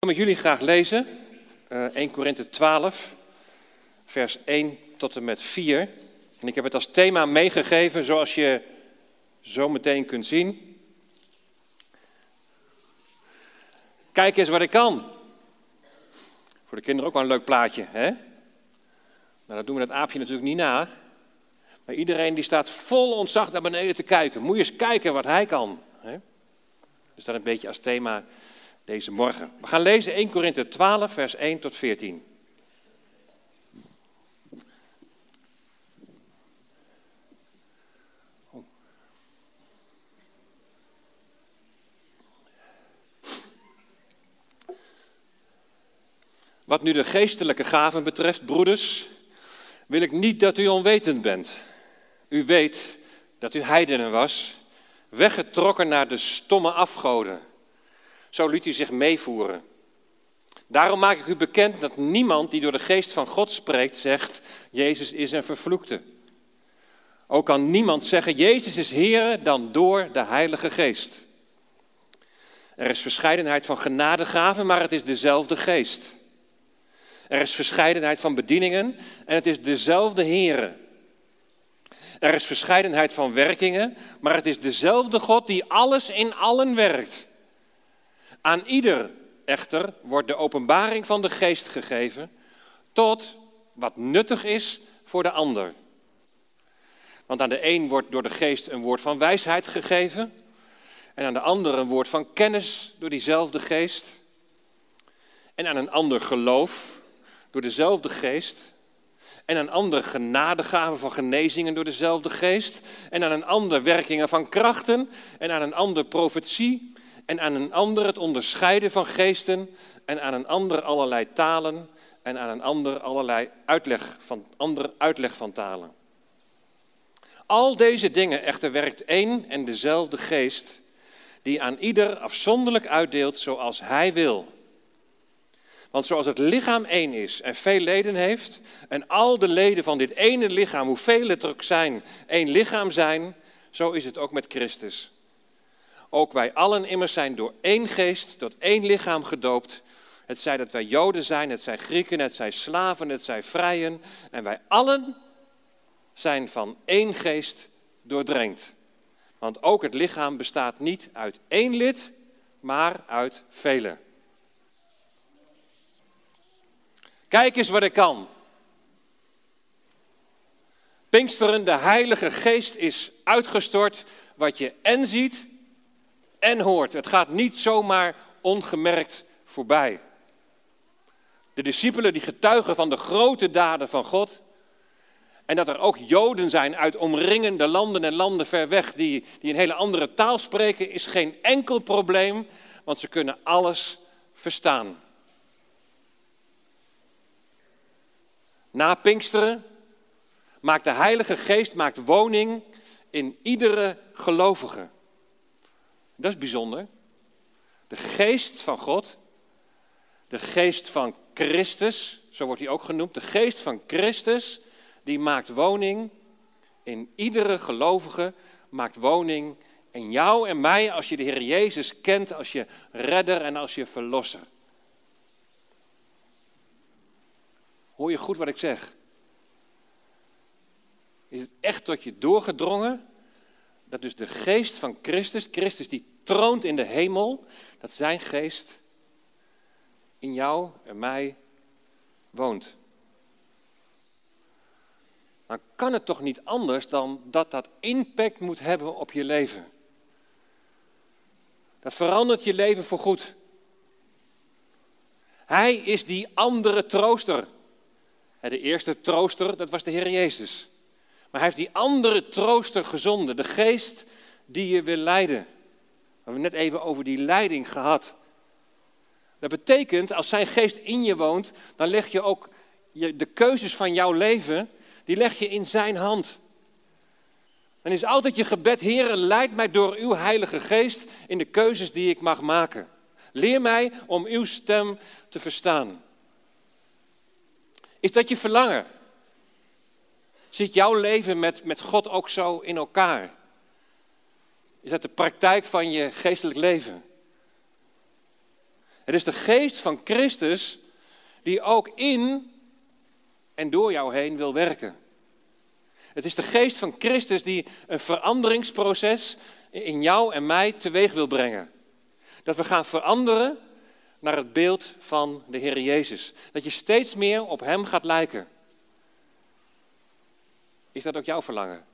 Ik wil met jullie graag lezen, uh, 1 Korinthe 12, vers 1 tot en met 4. En ik heb het als thema meegegeven, zoals je zo meteen kunt zien. Kijk eens wat ik kan. Voor de kinderen ook wel een leuk plaatje, hè? Nou, dat doen we dat aapje natuurlijk niet na. Maar iedereen die staat vol ontzag naar beneden te kijken. Moet je eens kijken wat hij kan. Hè? Dus dat een beetje als thema deze morgen. We gaan lezen 1 Korinthe 12, vers 1 tot 14. Wat nu de geestelijke gaven betreft, broeders, wil ik niet dat u onwetend bent. U weet dat u heidenen was, weggetrokken naar de stomme afgoden zo liet u zich meevoeren. Daarom maak ik u bekend dat niemand die door de geest van God spreekt zegt, Jezus is een vervloekte. Ook kan niemand zeggen, Jezus is Heer dan door de Heilige Geest. Er is verscheidenheid van genadegaven, maar het is dezelfde geest. Er is verscheidenheid van bedieningen en het is dezelfde Heere. Er is verscheidenheid van werkingen, maar het is dezelfde God die alles in allen werkt. Aan ieder echter wordt de openbaring van de geest gegeven tot wat nuttig is voor de ander. Want aan de een wordt door de geest een woord van wijsheid gegeven en aan de ander een woord van kennis door diezelfde geest en aan een ander geloof door dezelfde geest en aan een ander genadegaven van genezingen door dezelfde geest en aan een ander werkingen van krachten en aan een ander profetie en aan een ander het onderscheiden van geesten en aan een ander allerlei talen en aan een ander allerlei uitleg van, andere uitleg van talen. Al deze dingen echter werkt één en dezelfde geest die aan ieder afzonderlijk uitdeelt zoals hij wil. Want zoals het lichaam één is en veel leden heeft, en al de leden van dit ene lichaam, hoeveel het er ook zijn, één lichaam zijn, zo is het ook met Christus. Ook wij allen immers zijn door één geest tot één lichaam gedoopt. Het zij dat wij Joden zijn, het zij Grieken, het zij slaven, het zij vrijen. En wij allen zijn van één geest doordrenkt. Want ook het lichaam bestaat niet uit één lid, maar uit vele. Kijk eens wat ik kan. Pinksteren, de Heilige Geest is uitgestort. Wat je en ziet en hoort. Het gaat niet zomaar ongemerkt voorbij. De discipelen die getuigen van de grote daden van God. En dat er ook Joden zijn uit omringende landen en landen ver weg die, die een hele andere taal spreken, is geen enkel probleem, want ze kunnen alles verstaan. Na Pinksteren maakt de Heilige Geest maakt woning in iedere gelovige. Dat is bijzonder. De geest van God, de geest van Christus, zo wordt hij ook genoemd, de geest van Christus, die maakt woning in iedere gelovige, maakt woning in jou en mij als je de Heer Jezus kent, als je redder en als je verlosser. Hoor je goed wat ik zeg? Is het echt tot je doorgedrongen dat dus de geest van Christus, Christus die troont in de hemel, dat zijn geest in jou en mij woont. Dan kan het toch niet anders dan dat dat impact moet hebben op je leven. Dat verandert je leven voorgoed. Hij is die andere trooster. De eerste trooster, dat was de Heer Jezus. Maar hij heeft die andere trooster gezonden, de geest die je wil leiden. We hebben net even over die leiding gehad. Dat betekent, als zijn geest in je woont, dan leg je ook de keuzes van jouw leven, die leg je in zijn hand. Dan is altijd je gebed, Heer, leid mij door uw heilige geest in de keuzes die ik mag maken. Leer mij om uw stem te verstaan. Is dat je verlangen? Zit jouw leven met, met God ook zo in elkaar? Is dat de praktijk van je geestelijk leven? Het is de geest van Christus die ook in en door jou heen wil werken. Het is de geest van Christus die een veranderingsproces in jou en mij teweeg wil brengen. Dat we gaan veranderen naar het beeld van de Heer Jezus. Dat je steeds meer op Hem gaat lijken. Is dat ook jouw verlangen?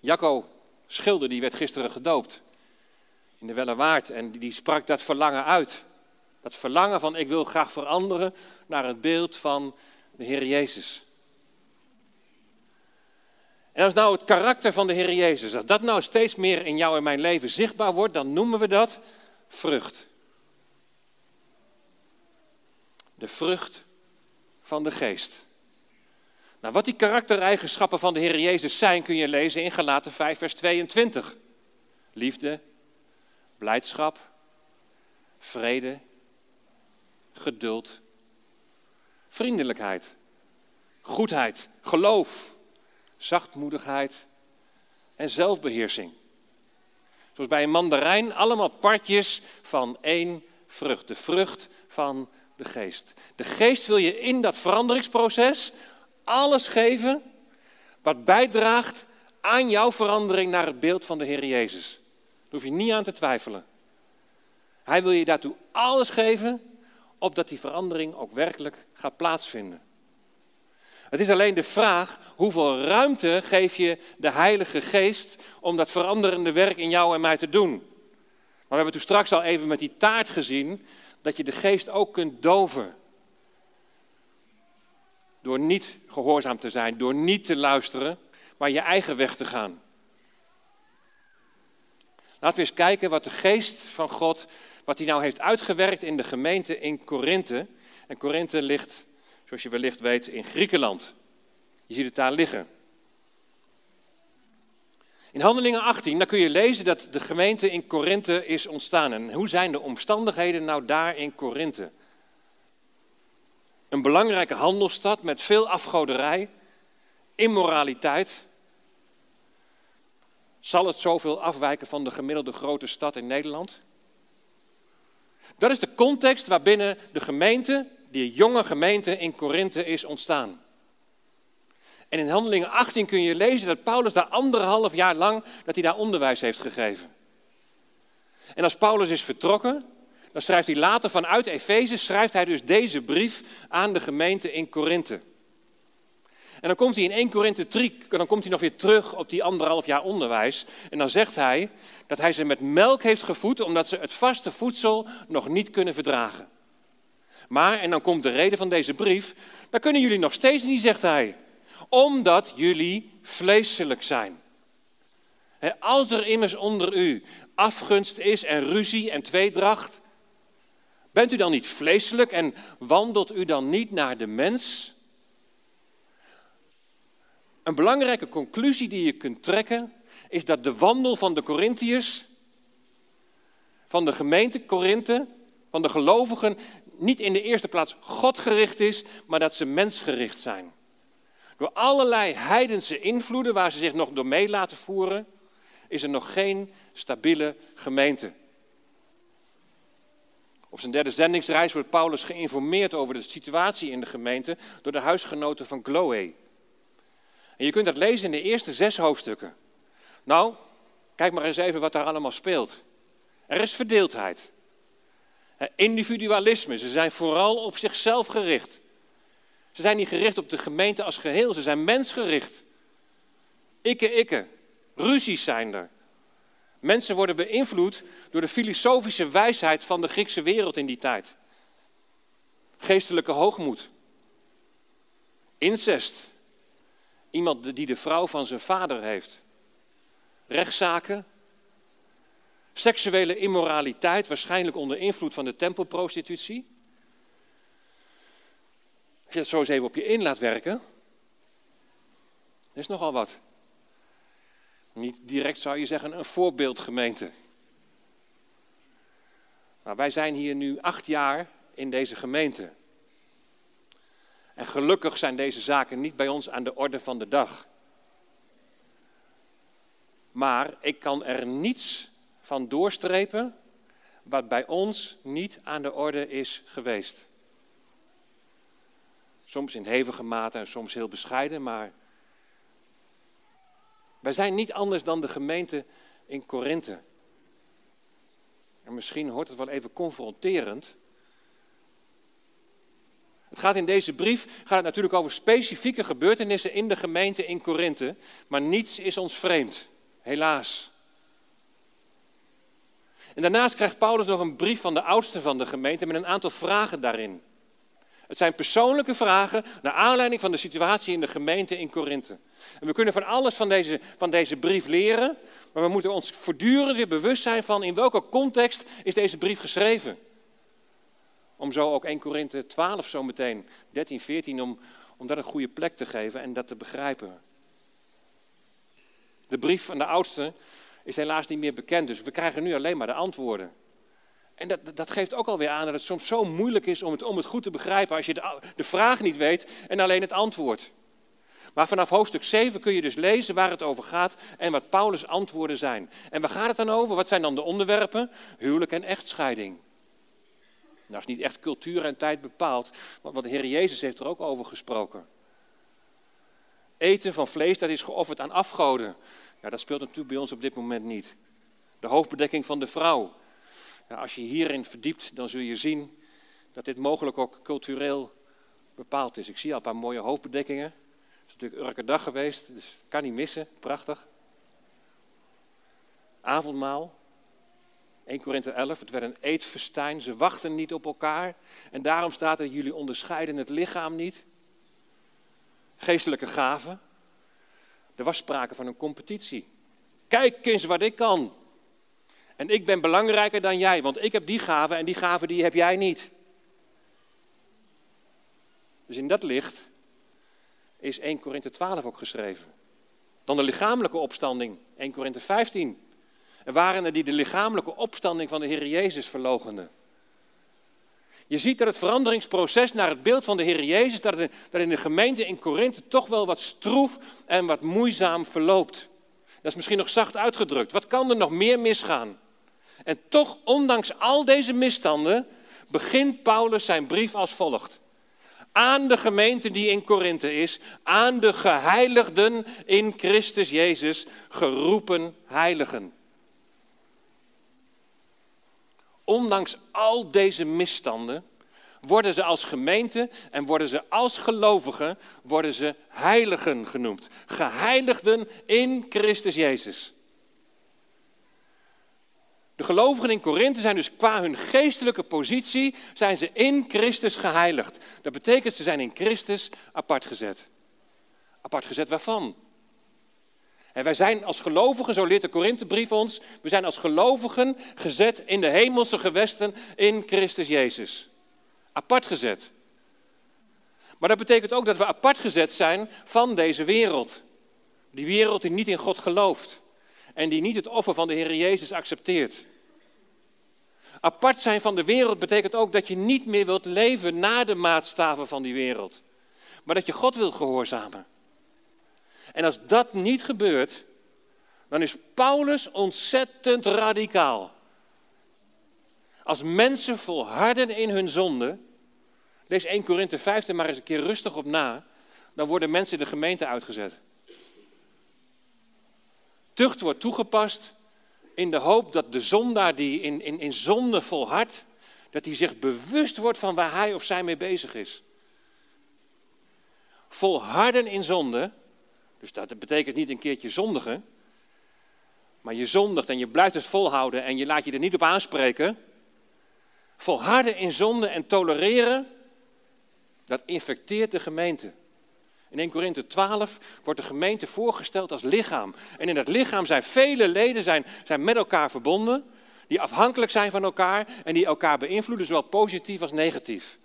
Jacco Schilder die werd gisteren gedoopt in de Wellewaard en die sprak dat verlangen uit. Dat verlangen van ik wil graag veranderen naar het beeld van de Heer Jezus. En als nou het karakter van de Heer Jezus, als dat nou steeds meer in jou en mijn leven zichtbaar wordt, dan noemen we dat vrucht. De vrucht van de geest. Nou, wat die karaktereigenschappen van de Heer Jezus zijn, kun je lezen in Galaten 5, vers 22. Liefde, blijdschap, vrede, geduld, vriendelijkheid, goedheid, geloof, zachtmoedigheid en zelfbeheersing. Zoals bij een mandarijn allemaal partjes van één vrucht, de vrucht van de geest. De geest wil je in dat veranderingsproces alles geven wat bijdraagt aan jouw verandering naar het beeld van de Heer Jezus. Daar hoef je niet aan te twijfelen. Hij wil je daartoe alles geven, opdat die verandering ook werkelijk gaat plaatsvinden. Het is alleen de vraag, hoeveel ruimte geef je de Heilige Geest om dat veranderende werk in jou en mij te doen? Maar we hebben toen straks al even met die taart gezien dat je de geest ook kunt doven. Door niet gehoorzaam te zijn, door niet te luisteren, maar je eigen weg te gaan. Laten we eens kijken wat de geest van God, wat hij nou heeft uitgewerkt in de gemeente in Korinthe. En Korinthe ligt, zoals je wellicht weet, in Griekenland. Je ziet het daar liggen. In Handelingen 18, daar kun je lezen dat de gemeente in Korinthe is ontstaan. En hoe zijn de omstandigheden nou daar in Korinthe? Een belangrijke handelsstad met veel afgoderij, immoraliteit. Zal het zoveel afwijken van de gemiddelde grote stad in Nederland? Dat is de context waarbinnen de gemeente, die jonge gemeente in Korinthe, is ontstaan. En in Handelingen 18 kun je lezen dat Paulus daar anderhalf jaar lang dat hij daar onderwijs heeft gegeven. En als Paulus is vertrokken, dan schrijft hij later vanuit Efeze, schrijft hij dus deze brief aan de gemeente in Korinthe. En dan komt hij in 1 Korinthe 3, dan komt hij nog weer terug op die anderhalf jaar onderwijs. En dan zegt hij dat hij ze met melk heeft gevoed, omdat ze het vaste voedsel nog niet kunnen verdragen. Maar, en dan komt de reden van deze brief, dat kunnen jullie nog steeds niet, zegt hij. Omdat jullie vleeselijk zijn. Als er immers onder u afgunst is en ruzie en tweedracht, bent u dan niet vleeselijk en wandelt u dan niet naar de mens? Een belangrijke conclusie die je kunt trekken is dat de wandel van de Corinthiërs, van de gemeente Korinthe, van de gelovigen, niet in de eerste plaats Godgericht is, maar dat ze mensgericht zijn. Door allerlei heidense invloeden waar ze zich nog door mee laten voeren, is er nog geen stabiele gemeente. Op zijn derde zendingsreis wordt Paulus geïnformeerd over de situatie in de gemeente door de huisgenoten van Chloe. En je kunt dat lezen in de eerste zes hoofdstukken. Nou, kijk maar eens even wat daar allemaal speelt. Er is verdeeldheid. Individualisme. Ze zijn vooral op zichzelf gericht. Ze zijn niet gericht op de gemeente als geheel. Ze zijn mensgericht. Ikke, ikke. Ruzies zijn er. Mensen worden beïnvloed door de filosofische wijsheid van de Griekse wereld in die tijd. Geestelijke hoogmoed. Incest. Iemand die de vrouw van zijn vader heeft. Rechtszaken. Seksuele immoraliteit, waarschijnlijk onder invloed van de tempelprostitutie. Als je dat zo eens even op je in laat werken, is nogal wat. Niet direct zou je zeggen een voorbeeldgemeente. Maar wij zijn hier nu acht jaar in deze gemeente. En gelukkig zijn deze zaken niet bij ons aan de orde van de dag. Maar ik kan er niets van doorstrepen wat bij ons niet aan de orde is geweest. Soms in hevige mate en soms heel bescheiden, maar wij zijn niet anders dan de gemeente in Korinthe. En misschien hoort het wel even confronterend. Het gaat in deze brief gaat het natuurlijk over specifieke gebeurtenissen in de gemeente in Korinthe, maar niets is ons vreemd, helaas. En daarnaast krijgt Paulus nog een brief van de oudste van de gemeente met een aantal vragen daarin. Het zijn persoonlijke vragen naar aanleiding van de situatie in de gemeente in Korinthe. En we kunnen van alles van deze, van deze brief leren, maar we moeten ons voortdurend weer bewust zijn van in welke context is deze brief geschreven. Om zo ook 1 Korinthe 12 zo meteen, 13, 14, om, om dat een goede plek te geven en dat te begrijpen. De brief van de oudste is helaas niet meer bekend, dus we krijgen nu alleen maar de antwoorden. En dat, dat geeft ook alweer aan dat het soms zo moeilijk is om het, om het goed te begrijpen als je de, de vraag niet weet en alleen het antwoord. Maar vanaf hoofdstuk 7 kun je dus lezen waar het over gaat en wat Paulus' antwoorden zijn. En waar gaat het dan over? Wat zijn dan de onderwerpen? Huwelijk en echtscheiding. Nou, is niet echt cultuur en tijd bepaald, want de Heer Jezus heeft er ook over gesproken. Eten van vlees, dat is geofferd aan afgoden. Ja, dat speelt natuurlijk bij ons op dit moment niet. De hoofdbedekking van de vrouw. Als je hierin verdiept, dan zul je zien dat dit mogelijk ook cultureel bepaald is. Ik zie al een paar mooie hoofdbedekkingen. Het is natuurlijk Urke dag geweest, dus kan niet missen. Prachtig. Avondmaal. 1 Korinther 11, het werd een eetfestijn. Ze wachten niet op elkaar. En daarom staat er, jullie onderscheiden het lichaam niet. Geestelijke gaven. Er was sprake van een competitie. Kijk eens wat ik kan. En ik ben belangrijker dan jij, want ik heb die gaven en die gaven die heb jij niet. Dus in dat licht is 1 Korinthe 12 ook geschreven. Dan de lichamelijke opstanding, 1 Korinthe 15. Er waren er die de lichamelijke opstanding van de Heer Jezus verlogenden. Je ziet dat het veranderingsproces naar het beeld van de Heer Jezus, dat, in de gemeente in Korinthe toch wel wat stroef en wat moeizaam verloopt. Dat is misschien nog zacht uitgedrukt. Wat kan er nog meer misgaan? En toch, ondanks al deze misstanden, begint Paulus zijn brief als volgt. Aan de gemeente die in Korinthe is, aan de geheiligden in Christus Jezus, geroepen heiligen. Ondanks al deze misstanden worden ze als gemeente en worden ze als gelovigen, worden ze heiligen genoemd. Geheiligden in Christus Jezus. De gelovigen in Korinthe zijn dus qua hun geestelijke positie, zijn ze in Christus geheiligd. Dat betekent ze zijn in Christus apart gezet. Apart gezet waarvan? En wij zijn als gelovigen, zo leert de Korinthebrief ons, we zijn als gelovigen gezet in de hemelse gewesten in Christus Jezus. Apart gezet. Maar dat betekent ook dat we apart gezet zijn van deze wereld. Die wereld die niet in God gelooft. En die niet het offer van de Heer Jezus accepteert. Apart zijn van de wereld betekent ook dat je niet meer wilt leven na de maatstaven van die wereld. Maar dat je God wilt gehoorzamen. En als dat niet gebeurt, dan is Paulus ontzettend radicaal. Als mensen volharden in hun zonde, lees 1 Korinthe 15 maar eens een keer rustig op na, dan worden mensen de gemeente uitgezet. Tucht wordt toegepast in de hoop dat de zondaar die in, in, in zonde volhardt, dat hij zich bewust wordt van waar hij of zij mee bezig is. Volharden in zonde, dus dat betekent niet een keertje zondigen, maar je zondigt en je blijft het volhouden en je laat je er niet op aanspreken. Volharden in zonde en tolereren, dat infecteert de gemeente. In 1 Korinthe 12 wordt de gemeente voorgesteld als lichaam. En in dat lichaam zijn vele leden zijn, zijn met elkaar verbonden, die afhankelijk zijn van elkaar en die elkaar beïnvloeden, zowel positief als negatief.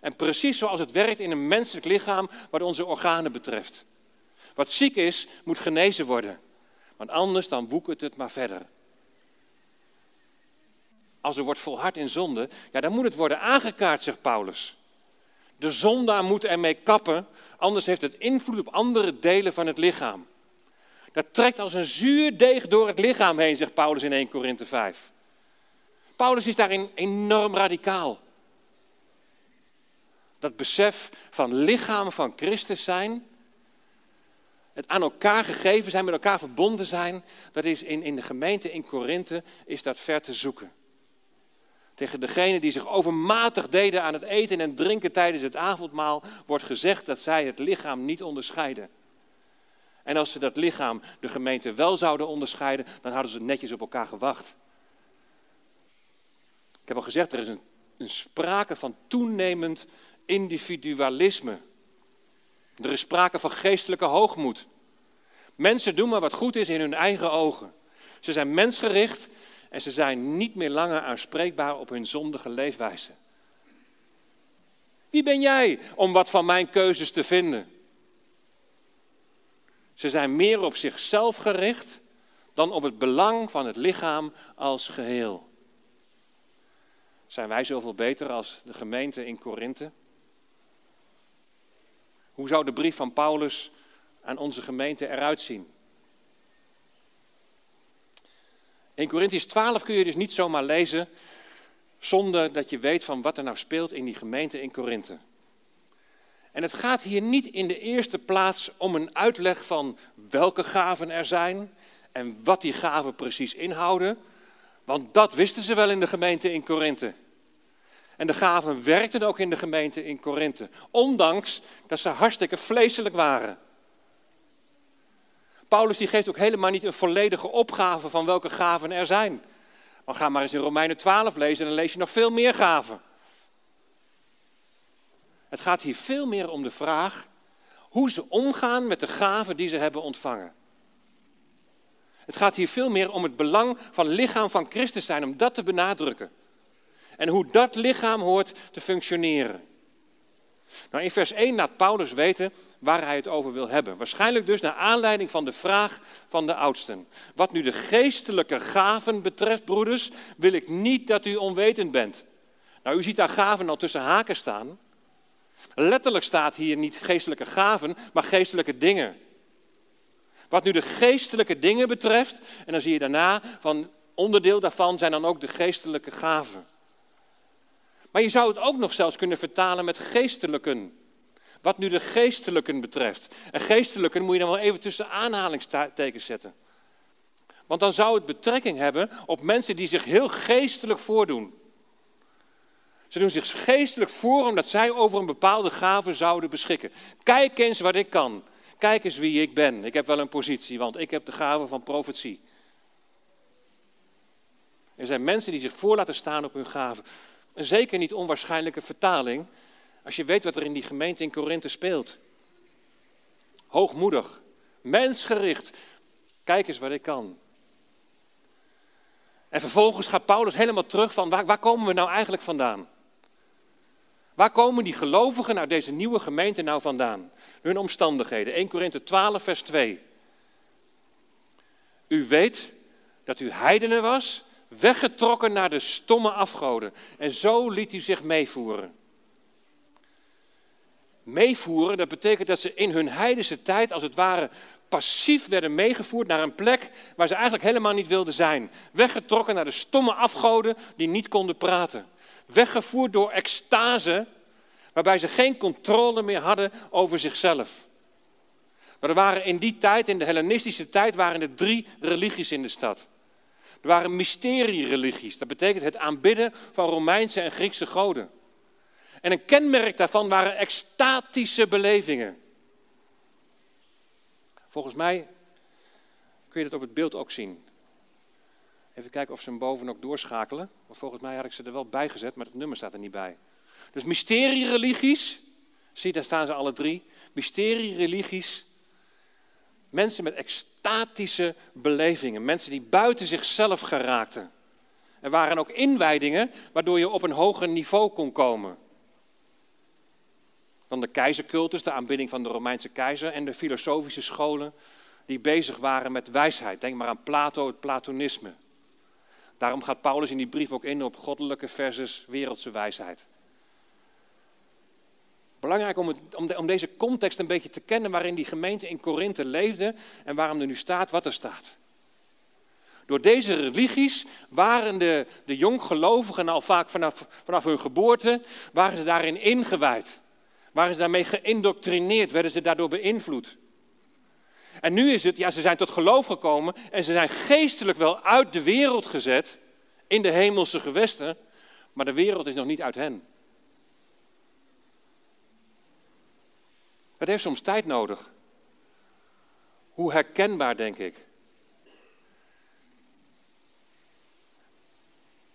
En precies zoals het werkt in een menselijk lichaam wat onze organen betreft. Wat ziek is, moet genezen worden. Want anders dan woekert het maar verder. Als er wordt volhard in zonde, ja, dan moet het worden aangekaart, zegt Paulus. De zondaar moet ermee kappen, anders heeft het invloed op andere delen van het lichaam. Dat trekt als een zuur deeg door het lichaam heen, zegt Paulus in 1 Korinthe 5. Paulus is daarin enorm radicaal. Dat besef van lichaam van Christus zijn, het aan elkaar gegeven zijn, met elkaar verbonden zijn, dat is in, in de gemeente in Korinthe, is dat ver te zoeken. Tegen degenen die zich overmatig deden aan het eten en drinken tijdens het avondmaal, wordt gezegd dat zij het lichaam niet onderscheiden. En als ze dat lichaam, de gemeente, wel zouden onderscheiden, dan hadden ze netjes op elkaar gewacht. Ik heb al gezegd, er is een, een sprake van toenemend individualisme. Er is sprake van geestelijke hoogmoed. Mensen doen maar wat goed is in hun eigen ogen. Ze zijn mensgericht en ze zijn niet meer langer aanspreekbaar op hun zondige leefwijze. Wie ben jij om wat van mijn keuzes te vinden? Ze zijn meer op zichzelf gericht dan op het belang van het lichaam als geheel. Zijn wij zoveel beter als de gemeente in Korinthe? Hoe zou de brief van Paulus aan onze gemeente eruit zien? In Corinthians 12 kun je dus niet zomaar lezen zonder dat je weet van wat er nou speelt in die gemeente in Korinthe. En het gaat hier niet in de eerste plaats om een uitleg van welke gaven er zijn en wat die gaven precies inhouden, want dat wisten ze wel in de gemeente in Korinthe. En de gaven werkten ook in de gemeente in Korinthe, ondanks dat ze hartstikke vleeselijk waren. Paulus die geeft ook helemaal niet een volledige opgave van welke gaven er zijn. Maar ga maar eens in Romeinen 12 lezen en dan lees je nog veel meer gaven. Het gaat hier veel meer om de vraag hoe ze omgaan met de gaven die ze hebben ontvangen. Het gaat hier veel meer om het belang van lichaam van Christus zijn, om dat te benadrukken. En hoe dat lichaam hoort te functioneren. Nou, in vers 1 laat Paulus weten waar hij het over wil hebben. Waarschijnlijk dus naar aanleiding van de vraag van de oudsten. Wat nu de geestelijke gaven betreft, broeders, wil ik niet dat u onwetend bent. Nou, u ziet daar gaven al tussen haken staan. Letterlijk staat hier niet geestelijke gaven, maar geestelijke dingen. Wat nu de geestelijke dingen betreft, en dan zie je daarna van onderdeel daarvan zijn dan ook de geestelijke gaven. Maar je zou het ook nog zelfs kunnen vertalen met geestelijken. Wat nu de geestelijken betreft. En geestelijken moet je dan wel even tussen aanhalingstekens zetten. Want dan zou het betrekking hebben op mensen die zich heel geestelijk voordoen. Ze doen zich geestelijk voor omdat zij over een bepaalde gave zouden beschikken. Kijk eens wat ik kan. Kijk eens wie ik ben. Ik heb wel een positie, want ik heb de gave van profetie. Er zijn mensen die zich voor laten staan op hun gave. Een zeker niet onwaarschijnlijke vertaling als je weet wat er in die gemeente in Korinthe speelt. Hoogmoedig, mensgericht. Kijk eens wat ik kan. En vervolgens gaat Paulus helemaal terug van waar, waar komen we nou eigenlijk vandaan? Waar komen die gelovigen uit deze nieuwe gemeente nou vandaan? Hun omstandigheden. 1 Korinthe 12, vers 2. U weet dat u heidenen was, weggetrokken naar de stomme afgoden. En zo liet u zich meevoeren. Meevoeren, dat betekent dat ze in hun heidense tijd als het ware passief werden meegevoerd naar een plek waar ze eigenlijk helemaal niet wilden zijn. Weggetrokken naar de stomme afgoden die niet konden praten. Weggevoerd door extase, waarbij ze geen controle meer hadden over zichzelf. Maar er waren in die tijd, in de Hellenistische tijd, waren er drie religies in de stad. Er waren mysteriereligies, dat betekent het aanbidden van Romeinse en Griekse goden. En een kenmerk daarvan waren extatische belevingen. Volgens mij kun je dat op het beeld ook zien. Even kijken of ze hem boven ook doorschakelen. Want volgens mij had ik ze er wel bij gezet, maar het nummer staat er niet bij. Dus mysteriereligies, zie daar staan ze alle drie. Mysteriereligies Mensen met extatische belevingen. Mensen die buiten zichzelf geraakten. Er waren ook inwijdingen waardoor je op een hoger niveau kon komen. Dan de keizercultus, de aanbidding van de Romeinse keizer en de filosofische scholen die bezig waren met wijsheid. Denk maar aan Plato, het Platonisme. Daarom gaat Paulus in die brief ook in op goddelijke versus wereldse wijsheid. Belangrijk om, om, deze context een beetje te kennen waarin die gemeente in Korinthe leefde en waarom er nu staat wat er staat. Door deze religies waren de, de jonggelovigen al vaak vanaf, vanaf hun geboorte, waren ze daarin ingewijd. Waren ze daarmee geïndoctrineerd, werden ze daardoor beïnvloed. En nu is het, ja, ze zijn tot geloof gekomen en ze zijn geestelijk wel uit de wereld gezet, in de hemelse gewesten, maar de wereld is nog niet uit hen. Het heeft soms tijd nodig. Hoe herkenbaar, denk ik.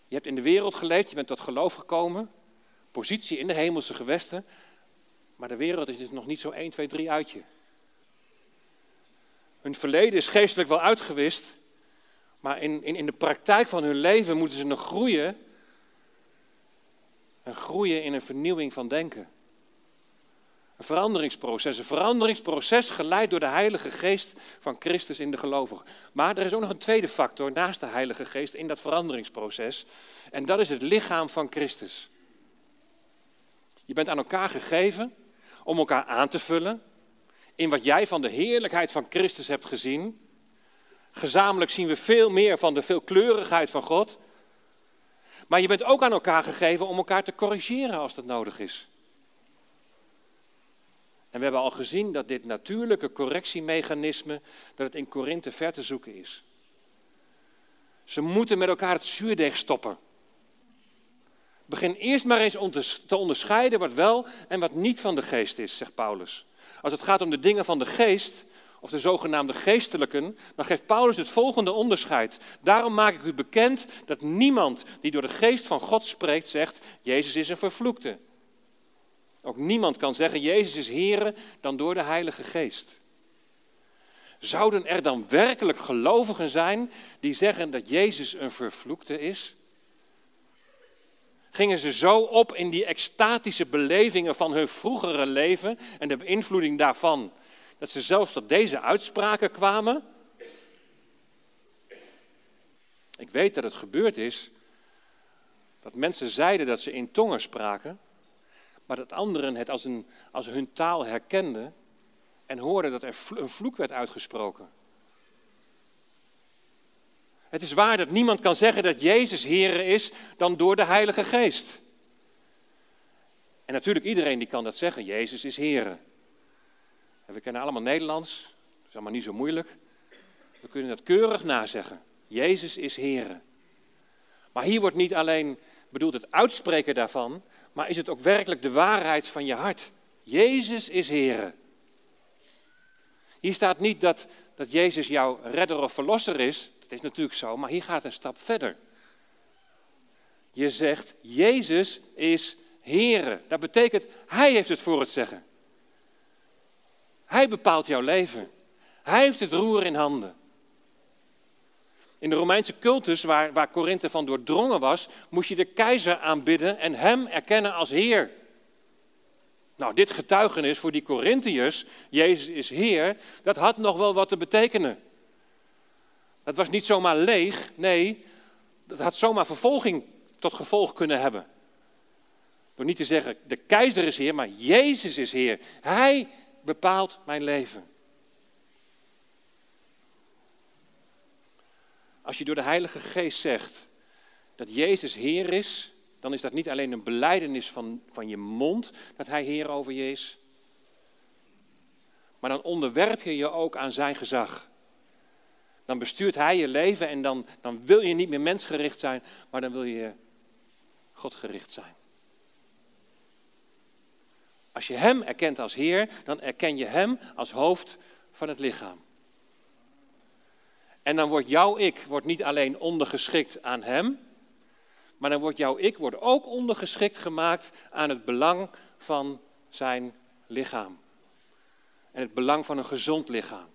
Je hebt in de wereld geleefd, je bent tot geloof gekomen, positie in de hemelse gewesten, maar de wereld is dus nog niet zo 1, 2, 3 uit je. Hun verleden is geestelijk wel uitgewist, maar in, in, in de praktijk van hun leven moeten ze nog groeien. En groeien in een vernieuwing van denken. Een veranderingsproces. Een veranderingsproces geleid door de Heilige Geest van Christus in de gelovigen. Maar er is ook nog een tweede factor naast de Heilige Geest in dat veranderingsproces. En dat is het lichaam van Christus. Je bent aan elkaar gegeven om elkaar aan te vullen in wat jij van de heerlijkheid van Christus hebt gezien. Gezamenlijk zien we veel meer van de veelkleurigheid van God. Maar je bent ook aan elkaar gegeven om elkaar te corrigeren als dat nodig is. En we hebben al gezien dat dit natuurlijke correctiemechanisme, dat het in Korinthe ver te zoeken is. Ze moeten met elkaar het zuurdeeg stoppen. Begin eerst maar eens te onderscheiden wat wel en wat niet van de geest is, zegt Paulus. Als het gaat om de dingen van de geest, of de zogenaamde geestelijken, dan geeft Paulus het volgende onderscheid. Daarom maak ik u bekend dat niemand die door de geest van God spreekt zegt, Jezus is een vervloekte. Ook niemand kan zeggen, Jezus is Heere, dan door de Heilige Geest. Zouden er dan werkelijk gelovigen zijn die zeggen dat Jezus een vervloekte is? Gingen ze zo op in die extatische belevingen van hun vroegere leven en de beïnvloeding daarvan, dat ze zelfs tot deze uitspraken kwamen? Ik weet dat het gebeurd is dat mensen zeiden dat ze in tongen spraken, maar dat anderen het als, een, als hun taal herkenden en hoorden dat er een vloek werd uitgesproken. Het is waar dat niemand kan zeggen dat Jezus Heer is dan door de Heilige Geest. En natuurlijk iedereen die kan dat zeggen, Jezus is Heer. En we kennen allemaal Nederlands, dat is allemaal niet zo moeilijk. We kunnen dat keurig nazeggen. Jezus is Heer. Maar hier wordt niet alleen bedoeld het uitspreken daarvan, maar is het ook werkelijk de waarheid van je hart? Jezus is Heer. Hier staat niet dat, dat Jezus jouw redder of verlosser is, dat is natuurlijk zo, maar hier gaat een stap verder. Je zegt, Jezus is Heer. Dat betekent, Hij heeft het voor het zeggen. Hij bepaalt jouw leven. Hij heeft het roer in handen. In de Romeinse cultus, waar, waar Korinthe van doordrongen was, moest je de keizer aanbidden en hem erkennen als Heer. Nou, dit getuigenis voor die Corinthiërs, Jezus is Heer, dat had nog wel wat te betekenen. Dat was niet zomaar leeg, nee, dat had zomaar vervolging tot gevolg kunnen hebben. Door niet te zeggen, de keizer is Heer, maar Jezus is Heer. Hij bepaalt mijn leven. Als je door de Heilige Geest zegt dat Jezus Heer is, dan is dat niet alleen een beleidenis van, van je mond dat Hij Heer over je is, maar dan onderwerp je je ook aan Zijn gezag. Dan bestuurt Hij je leven en dan, dan wil je niet meer mensgericht zijn, maar dan wil je Godgericht zijn. Als je Hem erkent als Heer, dan erken je Hem als hoofd van het lichaam. En dan wordt jouw ik wordt niet alleen ondergeschikt aan hem, maar dan wordt jouw ik wordt ook ondergeschikt gemaakt aan het belang van zijn lichaam. En het belang van een gezond lichaam.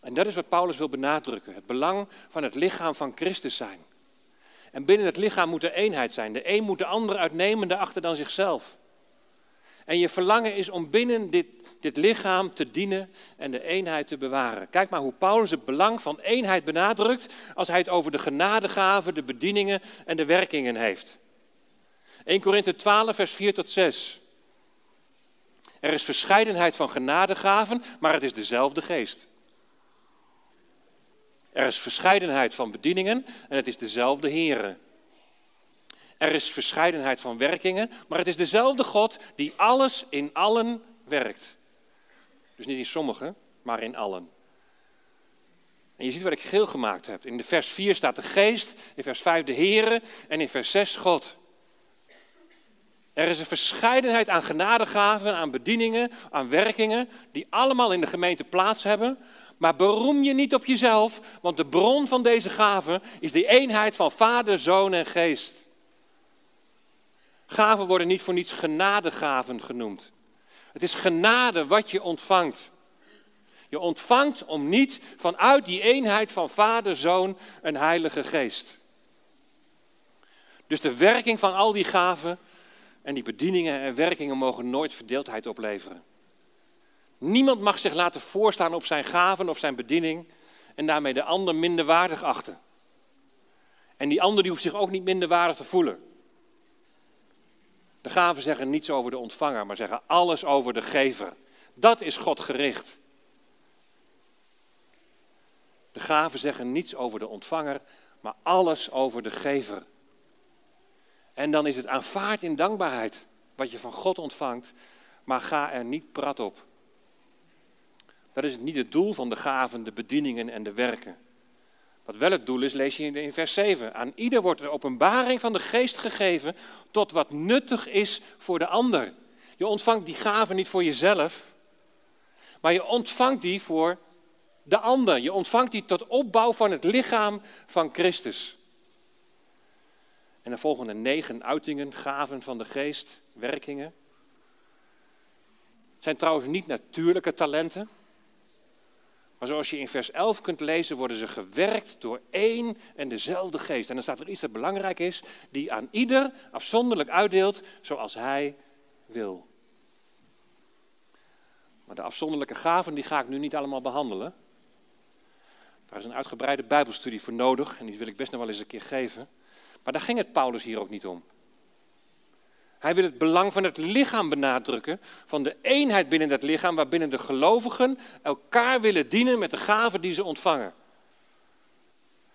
En dat is wat Paulus wil benadrukken. Het belang van het lichaam van Christus zijn. En binnen het lichaam moet er eenheid zijn. De een moet de ander uitnemende achter dan zichzelf. En je verlangen is om binnen dit, dit lichaam te dienen en de eenheid te bewaren. Kijk maar hoe Paulus het belang van eenheid benadrukt als hij het over de genadegaven, de bedieningen en de werkingen heeft. 1 Korinthe 12, vers 4 tot 6. Er is verscheidenheid van genadegaven, maar het is dezelfde geest. Er is verscheidenheid van bedieningen en het is dezelfde Here. Er is verscheidenheid van werkingen, maar het is dezelfde God die alles in allen werkt. Dus niet in sommigen, maar in allen. En je ziet wat ik geel gemaakt heb. In de vers 4 staat de geest, in vers 5 de Here en in vers 6 God. Er is een verscheidenheid aan genadegaven, aan bedieningen, aan werkingen, die allemaal in de gemeente plaats hebben. Maar beroem je niet op jezelf, want de bron van deze gaven is de eenheid van Vader, Zoon en Geest. Gaven worden niet voor niets genadegaven genoemd. Het is genade wat je ontvangt. Je ontvangt om niet vanuit die eenheid van Vader, Zoon en Heilige Geest. Dus de werking van al die gaven en die bedieningen en werkingen mogen nooit verdeeldheid opleveren. Niemand mag zich laten voorstaan op zijn gaven of zijn bediening en daarmee de ander minderwaardig achten. En die ander die hoeft zich ook niet minderwaardig te voelen. De gaven zeggen niets over de ontvanger, maar zeggen alles over de gever. Dat is God gericht. De gaven zeggen niets over de ontvanger, maar alles over de gever. En dan is het aanvaard in dankbaarheid wat je van God ontvangt, maar ga er niet prat op. Dat is niet het doel van de gaven, de bedieningen en de werken. Wat wel het doel is, lees je in vers 7. Aan ieder wordt de openbaring van de geest gegeven tot wat nuttig is voor de ander. Je ontvangt die gaven niet voor jezelf, maar je ontvangt die voor de ander. Je ontvangt die tot opbouw van het lichaam van Christus. En dan volgen er negen uitingen, gaven van de geest, werkingen. Het zijn trouwens niet natuurlijke talenten. Maar zoals je in vers 11 kunt lezen, worden ze gewerkt door één en dezelfde geest. En dan staat er iets dat belangrijk is, die aan ieder afzonderlijk uitdeelt zoals hij wil. Maar de afzonderlijke gaven, die ga ik nu niet allemaal behandelen. Daar is een uitgebreide Bijbelstudie voor nodig en die wil ik best nog wel eens een keer geven. Maar daar ging het Paulus hier ook niet om. Hij wil het belang van het lichaam benadrukken, van de eenheid binnen het lichaam, waarbinnen de gelovigen elkaar willen dienen met de gaven die ze ontvangen.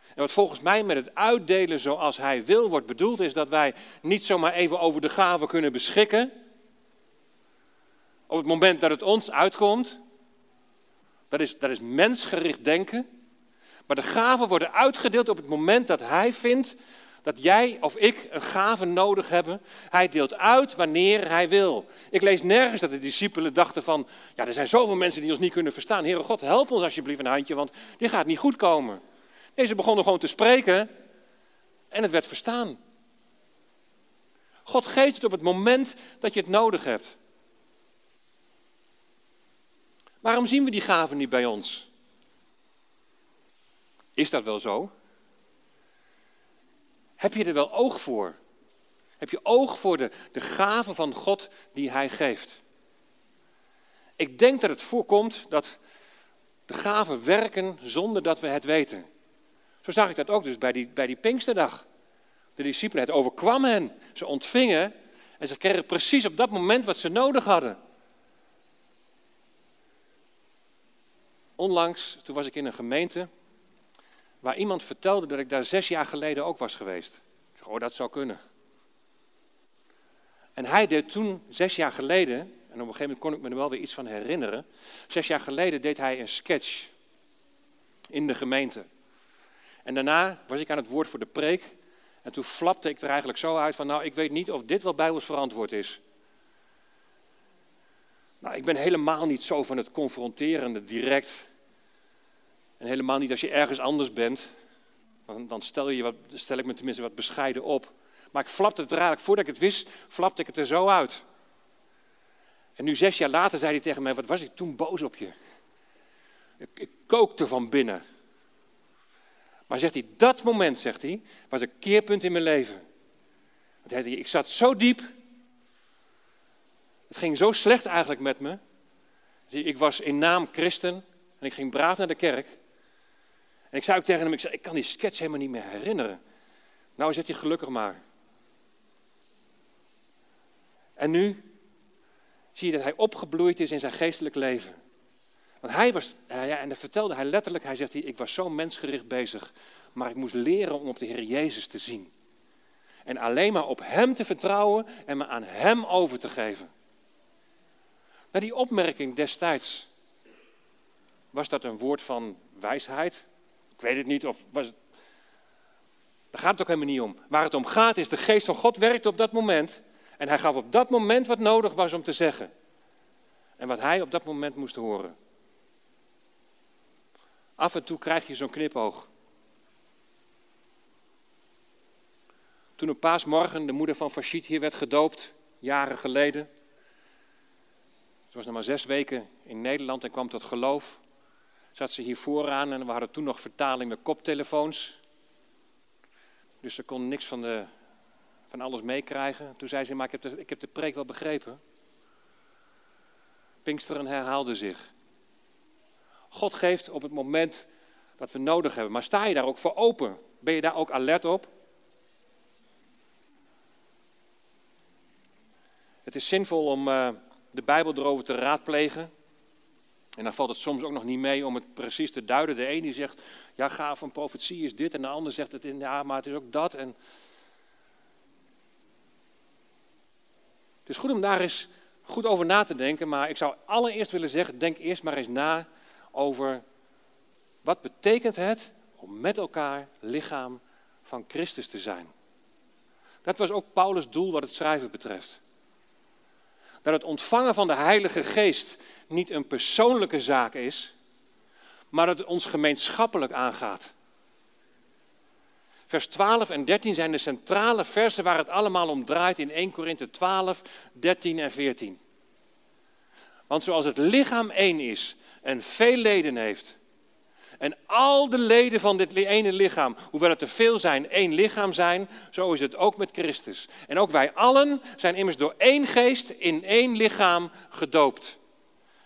En wat volgens mij met het uitdelen zoals hij wil wordt bedoeld, is dat wij niet zomaar even over de gaven kunnen beschikken. Op het moment dat het ons uitkomt. Dat is, dat is mensgericht denken. Maar de gaven worden uitgedeeld op het moment dat hij vindt dat jij of ik een gave nodig hebben. Hij deelt uit wanneer hij wil. Ik lees nergens dat de discipelen dachten van, ja, er zijn zoveel mensen die ons niet kunnen verstaan. Heere God, help ons alsjeblieft een handje, want dit gaat niet goed komen. Nee, ze begonnen gewoon te spreken en het werd verstaan. God geeft het op het moment dat je het nodig hebt. Waarom zien we die gaven niet bij ons? Is dat wel zo? Heb je er wel oog voor? Heb je oog voor de, de gaven van God die Hij geeft? Ik denk dat het voorkomt dat de gaven werken zonder dat we het weten. Zo zag ik dat ook dus bij die, bij die Pinksterdag. De discipelen, het overkwam hen. Ze ontvingen en ze kregen precies op dat moment wat ze nodig hadden. Onlangs, toen was ik in een gemeente waar iemand vertelde dat ik daar zes jaar geleden ook was geweest. Ik zeg, oh, dat zou kunnen. En hij deed toen, zes jaar geleden, en op een gegeven moment kon ik me er wel weer iets van herinneren. Zes jaar geleden deed hij een sketch in de gemeente. En daarna was ik aan het woord voor de preek. En toen flapte ik er eigenlijk zo uit van, nou, ik weet niet of dit wel bijbels verantwoord is. Nou, ik ben helemaal niet zo van het confronterende direct. En helemaal niet als je ergens anders bent. Dan, stel, je wat, stel ik me tenminste wat bescheiden op. Maar ik flapte het eigenlijk, voordat ik het wist, flapte ik het er zo uit. En nu zes jaar later zei hij tegen mij, wat was ik toen boos op je? Ik, ik kookte van binnen. Maar zegt hij, dat moment, zegt hij, was een keerpunt in mijn leven. Want hij, ik zat zo diep. Het ging zo slecht eigenlijk met me. Ik was in naam christen en ik ging braaf naar de kerk. En ik zei ook tegen hem, ik, zei, ik kan die sketch helemaal niet meer herinneren. Nou zit hij gelukkig maar. En nu zie je dat hij opgebloeid is in zijn geestelijk leven. Want hij was, en dat vertelde hij letterlijk, hij zegt, ik was zo mensgericht bezig, maar ik moest leren om op de Heer Jezus te zien. En alleen maar op Hem te vertrouwen en me aan Hem over te geven. Maar die opmerking destijds, was dat een woord van wijsheid? Ik weet het niet, of was het... Daar gaat het ook helemaal niet om. Waar het om gaat is, de geest van God werkte op dat moment. En hij gaf op dat moment wat nodig was om te zeggen. En wat hij op dat moment moest horen. Af en toe krijg je zo'n knipoog. Toen op paasmorgen de moeder van Fashid hier werd gedoopt, jaren geleden. Ze was nog maar zes weken in Nederland en kwam tot geloof. Zat ze hier vooraan en we hadden toen nog vertaling met koptelefoons. Dus ze kon niks van, de, van alles meekrijgen. Toen zei ze, maar ik heb, de, ik heb de preek wel begrepen. Pinksteren herhaalde zich. God geeft op het moment dat we nodig hebben. Maar sta je daar ook voor open? Ben je daar ook alert op? Het is zinvol om uh, de Bijbel erover te raadplegen. En dan valt het soms ook nog niet mee om het precies te duiden. De ene zegt, ja, gaaf van profetie is dit. En de ander zegt, het ja, maar het is ook dat. En... Het is goed om daar eens goed over na te denken. Maar ik zou allereerst willen zeggen, denk eerst maar eens na over wat betekent het om met elkaar lichaam van Christus te zijn. Dat was ook Paulus' doel wat het schrijven betreft. Dat het ontvangen van de Heilige Geest niet een persoonlijke zaak is, maar dat het ons gemeenschappelijk aangaat. Vers 12 en 13 zijn de centrale versen waar het allemaal om draait in 1 Korinthe 12, 13 en 14. Want zoals het lichaam één is en veel leden heeft, en al de leden van dit ene lichaam, hoewel het er veel zijn, één lichaam zijn, zo is het ook met Christus. En ook wij allen zijn immers door één geest in één lichaam gedoopt.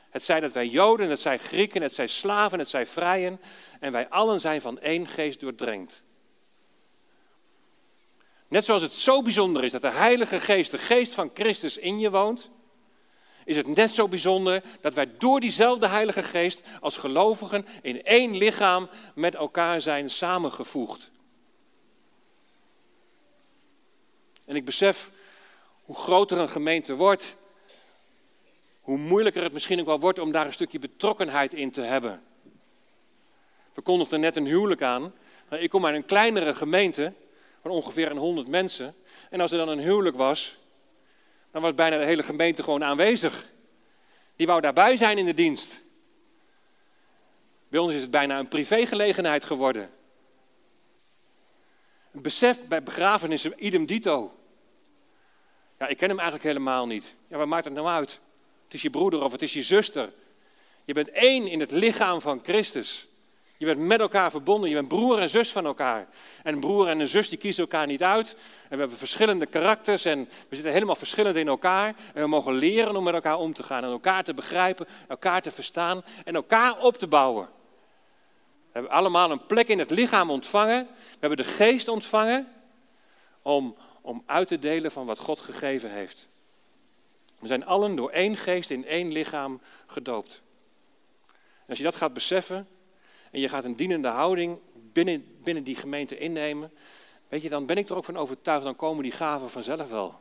Het zij dat wij Joden, het zij Grieken, het zij slaven, het zij vrijen. En wij allen zijn van één geest doordrenkt. Net zoals het zo bijzonder is dat de Heilige Geest, de geest van Christus in je woont, is het net zo bijzonder dat wij door diezelfde Heilige Geest als gelovigen in één lichaam met elkaar zijn samengevoegd. En ik besef hoe groter een gemeente wordt, hoe moeilijker het misschien ook wel wordt om daar een stukje betrokkenheid in te hebben. We kondigden net een huwelijk aan. Ik kom uit een kleinere gemeente van ongeveer een 100 mensen. En als er dan een huwelijk was, dan was bijna de hele gemeente gewoon aanwezig. Die wou daarbij zijn in de dienst. Bij ons is het bijna een privégelegenheid geworden. Een besef bij begrafenissen, idem dito. Ja, ik ken hem eigenlijk helemaal niet. Ja, wat maakt het nou uit? Het is je broeder of het is je zuster. Je bent één in het lichaam van Christus. Je bent met elkaar verbonden. Je bent broer en zus van elkaar. En een broer en een zus die kiezen elkaar niet uit. En we hebben verschillende karakters en we zitten helemaal verschillend in elkaar. En we mogen leren om met elkaar om te gaan. En elkaar te begrijpen, elkaar te verstaan en elkaar op te bouwen. We hebben allemaal een plek in het lichaam ontvangen. We hebben de geest ontvangen om, om uit te delen van wat God gegeven heeft. We zijn allen door één geest in één lichaam gedoopt. Als je dat gaat beseffen, en je gaat een dienende houding binnen, binnen die gemeente innemen, weet je, dan ben ik er ook van overtuigd, dan komen die gaven vanzelf wel.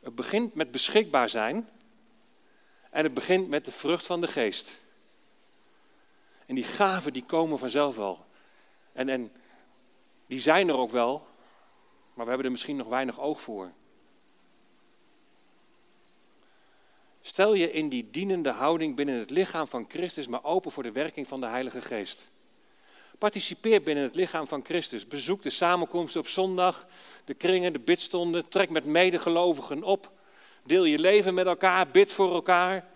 Het begint met beschikbaar zijn en het begint met de vrucht van de geest. En die gaven die komen vanzelf wel. En, en die zijn er ook wel, maar we hebben er misschien nog weinig oog voor. Stel je in die dienende houding binnen het lichaam van Christus, maar open voor de werking van de Heilige Geest. Participeer binnen het lichaam van Christus. Bezoek de samenkomsten op zondag, de kringen, de bidstonden. Trek met medegelovigen op. Deel je leven met elkaar, bid voor elkaar.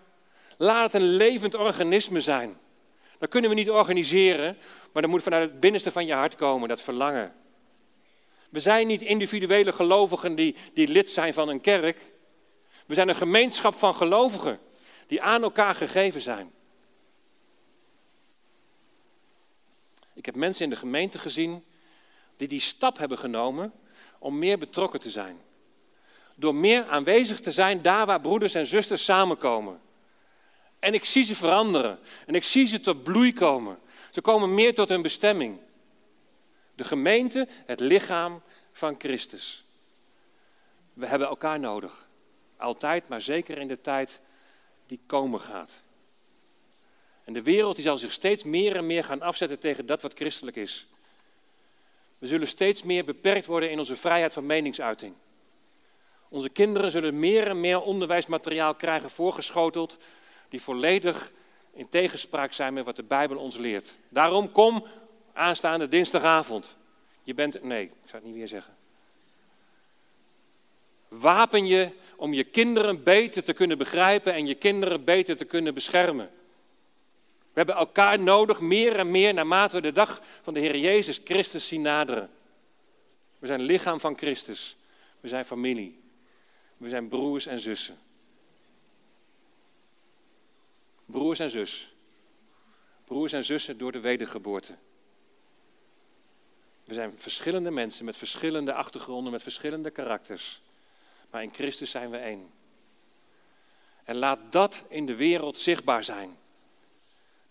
Laat het een levend organisme zijn. Dat kunnen we niet organiseren, maar dat moet vanuit het binnenste van je hart komen, dat verlangen. We zijn niet individuele gelovigen die, die lid zijn van een kerk. We zijn een gemeenschap van gelovigen die aan elkaar gegeven zijn. Ik heb mensen in de gemeente gezien die die stap hebben genomen om meer betrokken te zijn. Door meer aanwezig te zijn daar waar broeders en zusters samenkomen. En ik zie ze veranderen. En ik zie ze tot bloei komen. Ze komen meer tot hun bestemming. De gemeente, het lichaam van Christus. We hebben elkaar nodig. Altijd, maar zeker in de tijd die komen gaat. En de wereld die zal zich steeds meer en meer gaan afzetten tegen dat wat christelijk is. We zullen steeds meer beperkt worden in onze vrijheid van meningsuiting. Onze kinderen zullen meer en meer onderwijsmateriaal krijgen voorgeschoteld die volledig in tegenspraak zijn met wat de Bijbel ons leert. Daarom kom aanstaande dinsdagavond. Je bent, nee, ik zou het niet weer zeggen. Wapen je om je kinderen beter te kunnen begrijpen en je kinderen beter te kunnen beschermen. We hebben elkaar nodig, meer en meer, naarmate we de dag van de Heer Jezus Christus zien naderen. We zijn lichaam van Christus. We zijn familie. We zijn broers en zussen. Broers en zus. Broers en zussen door de wedergeboorte. We zijn verschillende mensen met verschillende achtergronden, met verschillende karakters. Maar in Christus zijn we één. En laat dat in de wereld zichtbaar zijn.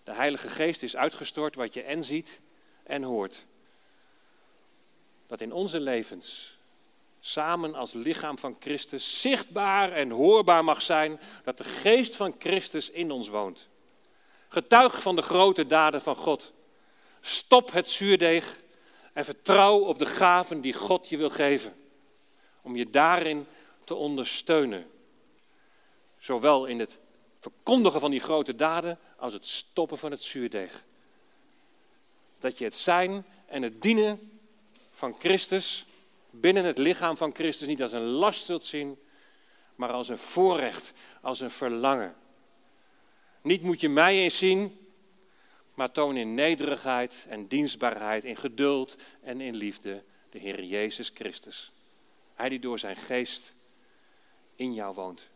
De Heilige Geest is uitgestort wat je en ziet en hoort. Dat in onze levens samen als lichaam van Christus zichtbaar en hoorbaar mag zijn dat de geest van Christus in ons woont. Getuig van de grote daden van God. Stop het zuurdeeg en vertrouw op de gaven die God je wil geven. Om je daarin te ondersteunen. Zowel in het verkondigen van die grote daden als het stoppen van het zuurdeeg. Dat je het zijn en het dienen van Christus binnen het lichaam van Christus niet als een last zult zien, maar als een voorrecht, als een verlangen. Niet moet je mij eens zien, maar toon in nederigheid en dienstbaarheid, in geduld en in liefde de Heer Jezus Christus. Hij die door zijn geest in jou woont.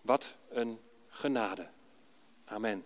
Wat een genade. Amen.